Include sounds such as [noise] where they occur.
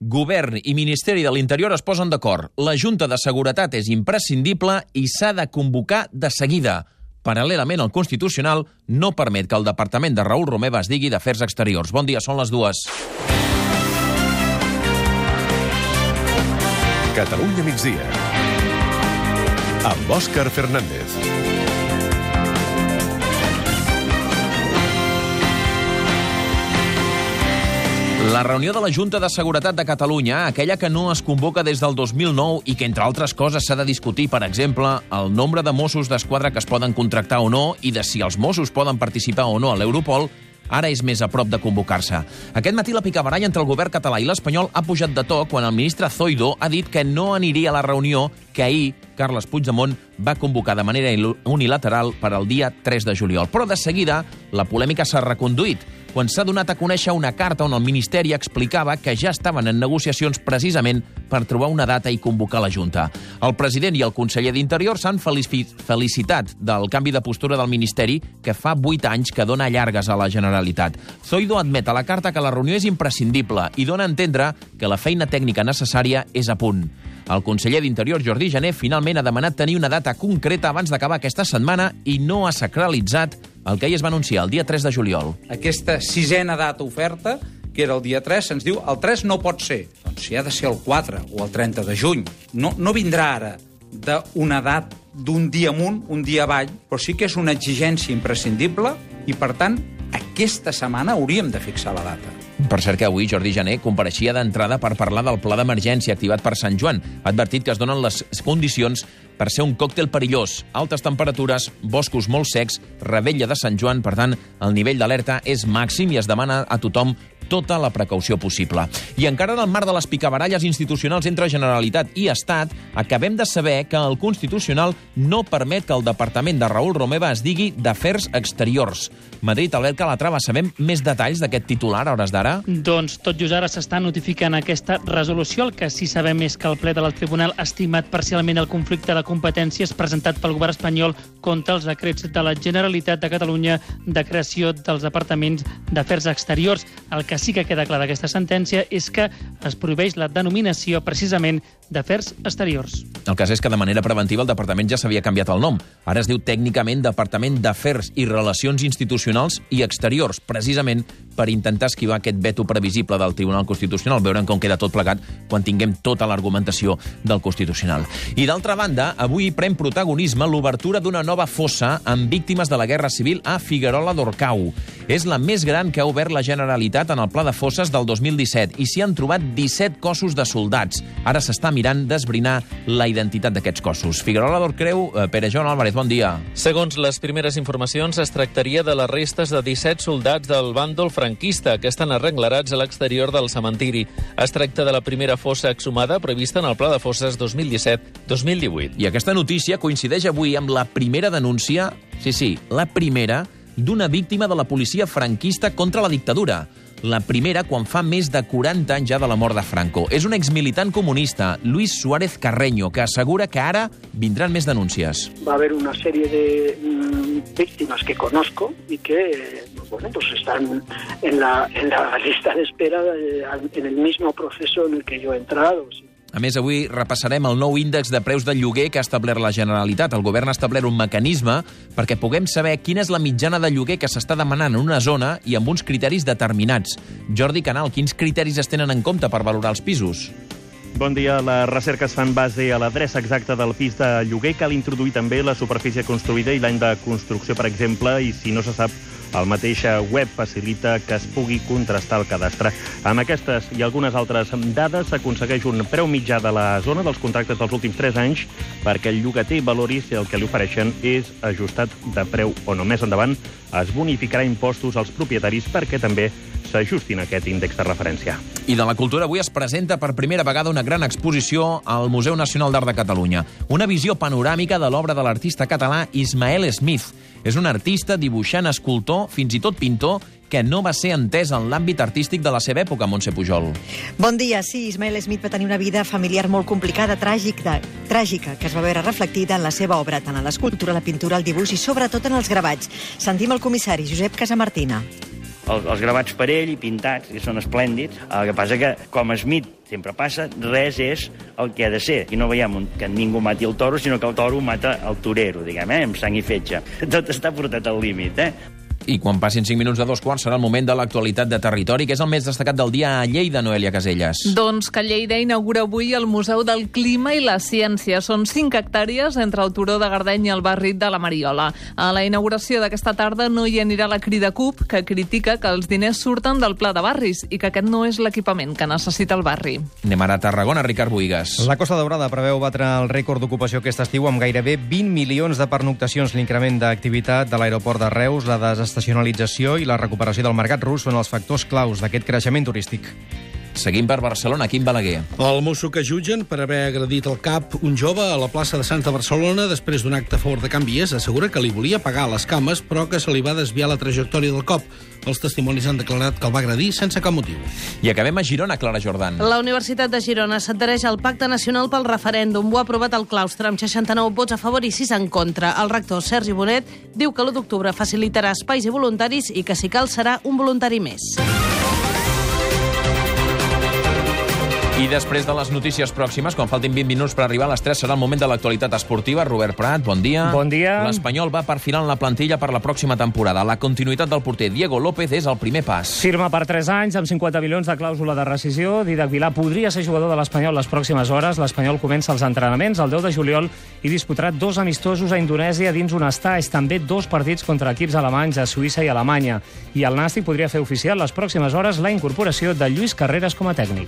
Govern i Ministeri de l'Interior es posen d'acord. La Junta de Seguretat és imprescindible i s'ha de convocar de seguida. Paral·lelament, el Constitucional no permet que el Departament de Raül Romeva es digui d'Afers Exteriors. Bon dia, són les dues. Catalunya migdia. Amb Òscar Fernández. La reunió de la Junta de Seguretat de Catalunya, aquella que no es convoca des del 2009 i que, entre altres coses, s'ha de discutir, per exemple, el nombre de Mossos d'Esquadra que es poden contractar o no i de si els Mossos poden participar o no a l'Europol, ara és més a prop de convocar-se. Aquest matí la picabaralla entre el govern català i l'espanyol ha pujat de to quan el ministre Zoido ha dit que no aniria a la reunió que ahir Carles Puigdemont va convocar de manera unilateral per al dia 3 de juliol. Però de seguida la polèmica s'ha reconduït quan s'ha donat a conèixer una carta on el Ministeri explicava que ja estaven en negociacions precisament per trobar una data i convocar la Junta. El president i el conseller d'Interior s'han felicitat del canvi de postura del Ministeri que fa vuit anys que dona llargues a la Generalitat. Zoido admet a la carta que la reunió és imprescindible i dona a entendre que la feina tècnica necessària és a punt. El conseller d'Interior, Jordi Jané, finalment ha demanat tenir una data concreta abans d'acabar aquesta setmana i no ha sacralitzat el que ahir es va anunciar el dia 3 de juliol. Aquesta sisena data oferta, que era el dia 3, se'ns diu el 3 no pot ser. Doncs si ha de ser el 4 o el 30 de juny. No, no vindrà ara d'una edat d'un dia amunt, un dia avall, però sí que és una exigència imprescindible i, per tant, aquesta setmana hauríem de fixar la data. Per cert que avui Jordi Jané compareixia d'entrada per parlar del pla d'emergència activat per Sant Joan. Ha advertit que es donen les condicions per ser un còctel perillós. Altes temperatures, boscos molt secs, rebella de Sant Joan, per tant, el nivell d'alerta és màxim i es demana a tothom tota la precaució possible. I encara en el marc de les picabaralles institucionals entre Generalitat i Estat, acabem de saber que el Constitucional no permet que el Departament de Raül Romeva es digui d'Afers Exteriors. Madrid, Albert Calatrava, sabem més detalls d'aquest titular a hores d'ara? Doncs tot just ara s'està notificant aquesta resolució. El que sí sabem és que el ple del Tribunal ha estimat parcialment el conflicte de competències presentat pel govern espanyol contra els decrets de la Generalitat de Catalunya de creació dels departaments d'Afers Exteriors. El que sí que queda clar d'aquesta sentència és que es prohibeix la denominació precisament d'Afers Exteriors. El cas és que de manera preventiva el departament ja s'havia canviat el nom. Ara es diu tècnicament Departament d'Afers i Relacions Institucionals i Exteriors, precisament per intentar esquivar aquest veto previsible del Tribunal Constitucional. Veurem com queda tot plegat quan tinguem tota l'argumentació del Constitucional. I d'altra banda, avui pren protagonisme l'obertura d'una nova fossa amb víctimes de la Guerra Civil a Figuerola d'Orcau. És la més gran que ha obert la Generalitat en el pla de fosses del 2017 i s'hi han trobat 17 cossos de soldats. Ara s'està mirant d'esbrinar la identitat d'aquests cossos. Figuerola d'Orcreu, eh, Pere Joan Álvarez, bon dia. Segons les primeres informacions, es tractaria de les restes de 17 soldats del bàndol franquista que estan arrenglerats a l'exterior del cementiri. Es tracta de la primera fossa exhumada prevista en el Pla de Fosses 2017-2018. I aquesta notícia coincideix avui amb la primera denúncia, sí, sí, la primera, d'una víctima de la policia franquista contra la dictadura. La primera quan fa més de 40 anys ja de la mort de Franco. És un exmilitant comunista, Luis Suárez Carreño, que assegura que ara vindran més denúncies. Va a haber una serie de mm, víctimas que conozco y que bueno, pues están en la, en la [laughs] lista de espera de, en el mismo proceso en el que yo he entrado. A més, avui repassarem el nou índex de preus del lloguer que ha establert la Generalitat. El govern ha establert un mecanisme perquè puguem saber quina és la mitjana de lloguer que s'està demanant en una zona i amb uns criteris determinats. Jordi Canal, quins criteris es tenen en compte per valorar els pisos? Bon dia. Les recerques fan base a l'adreça exacta del pis de lloguer. Cal introduir també la superfície construïda i l'any de construcció, per exemple, i si no se sap, el mateix web facilita que es pugui contrastar el cadastre. Amb aquestes i algunes altres dades s'aconsegueix un preu mitjà de la zona dels contractes dels últims 3 anys perquè el llogater valori si el que li ofereixen és ajustat de preu o no. Més endavant es bonificarà impostos als propietaris perquè també s'ajustin a aquest índex de referència. I de la cultura avui es presenta per primera vegada una gran exposició al Museu Nacional d'Art de Catalunya. Una visió panoràmica de l'obra de l'artista català Ismael Smith. És un artista, dibuixant, escultor, fins i tot pintor, que no va ser entès en l'àmbit artístic de la seva època, Montse Pujol. Bon dia. Sí, Ismael Smith va tenir una vida familiar molt complicada, tràgica, tràgica, que es va veure reflectida en la seva obra, tant en l'escultura, la pintura, el dibuix i sobretot en els gravats. Sentim el comissari Josep Casamartina. Els, els gravats per ell i pintats, que són esplèndids. El que passa que, com Smith sempre passa, res és el que ha de ser. I no veiem un, que ningú mati el toro, sinó que el toro mata el torero, diguem, eh? amb sang i fetge. Tot està portat al límit, eh? I quan passin 5 minuts de dos quarts serà el moment de l'actualitat de territori, que és el més destacat del dia a Lleida, Noelia Caselles. Doncs que Lleida inaugura avui el Museu del Clima i la Ciència. Són 5 hectàrees entre el turó de Gardeny i el barri de la Mariola. A la inauguració d'aquesta tarda no hi anirà la crida CUP, que critica que els diners surten del pla de barris i que aquest no és l'equipament que necessita el barri. Anem ara a Tarragona, Ricard Buigas. La Costa Daurada preveu batre el rècord d'ocupació aquest estiu amb gairebé 20 milions de pernoctacions. L'increment d'activitat de l'aeroport de Reus, la desestacionalització i la recuperació del mercat rus són els factors claus d'aquest creixement turístic. Seguim per Barcelona, Quim Balaguer. El mosso que jutgen per haver agredit al cap un jove a la plaça de Sants de Barcelona després d'un acte a favor de canvies assegura que li volia pagar les cames però que se li va desviar la trajectòria del cop. Els testimonis han declarat que el va agredir sense cap motiu. I acabem a Girona, Clara Jordan. La Universitat de Girona s'adhereix al Pacte Nacional pel Referèndum. Ho ha aprovat el claustre amb 69 vots a favor i 6 en contra. El rector Sergi Bonet diu que l'1 d'octubre facilitarà espais i voluntaris i que si cal serà un voluntari més. I després de les notícies pròximes, quan faltin 20 minuts per arribar a les 3, serà el moment de l'actualitat esportiva. Robert Prat, bon dia. Bon dia. L'Espanyol va perfilant la plantilla per la pròxima temporada. La continuïtat del porter Diego López és el primer pas. Firma per 3 anys, amb 50 milions de clàusula de rescisió. Didac Vilà podria ser jugador de l'Espanyol les pròximes hores. L'Espanyol comença els entrenaments el 10 de juliol i disputarà dos amistosos a Indonèsia dins un estats, també dos partits contra equips alemanys a Suïssa i Alemanya. I el Nàstic podria fer oficial les pròximes hores la incorporació de Lluís Carreras com a tècnic.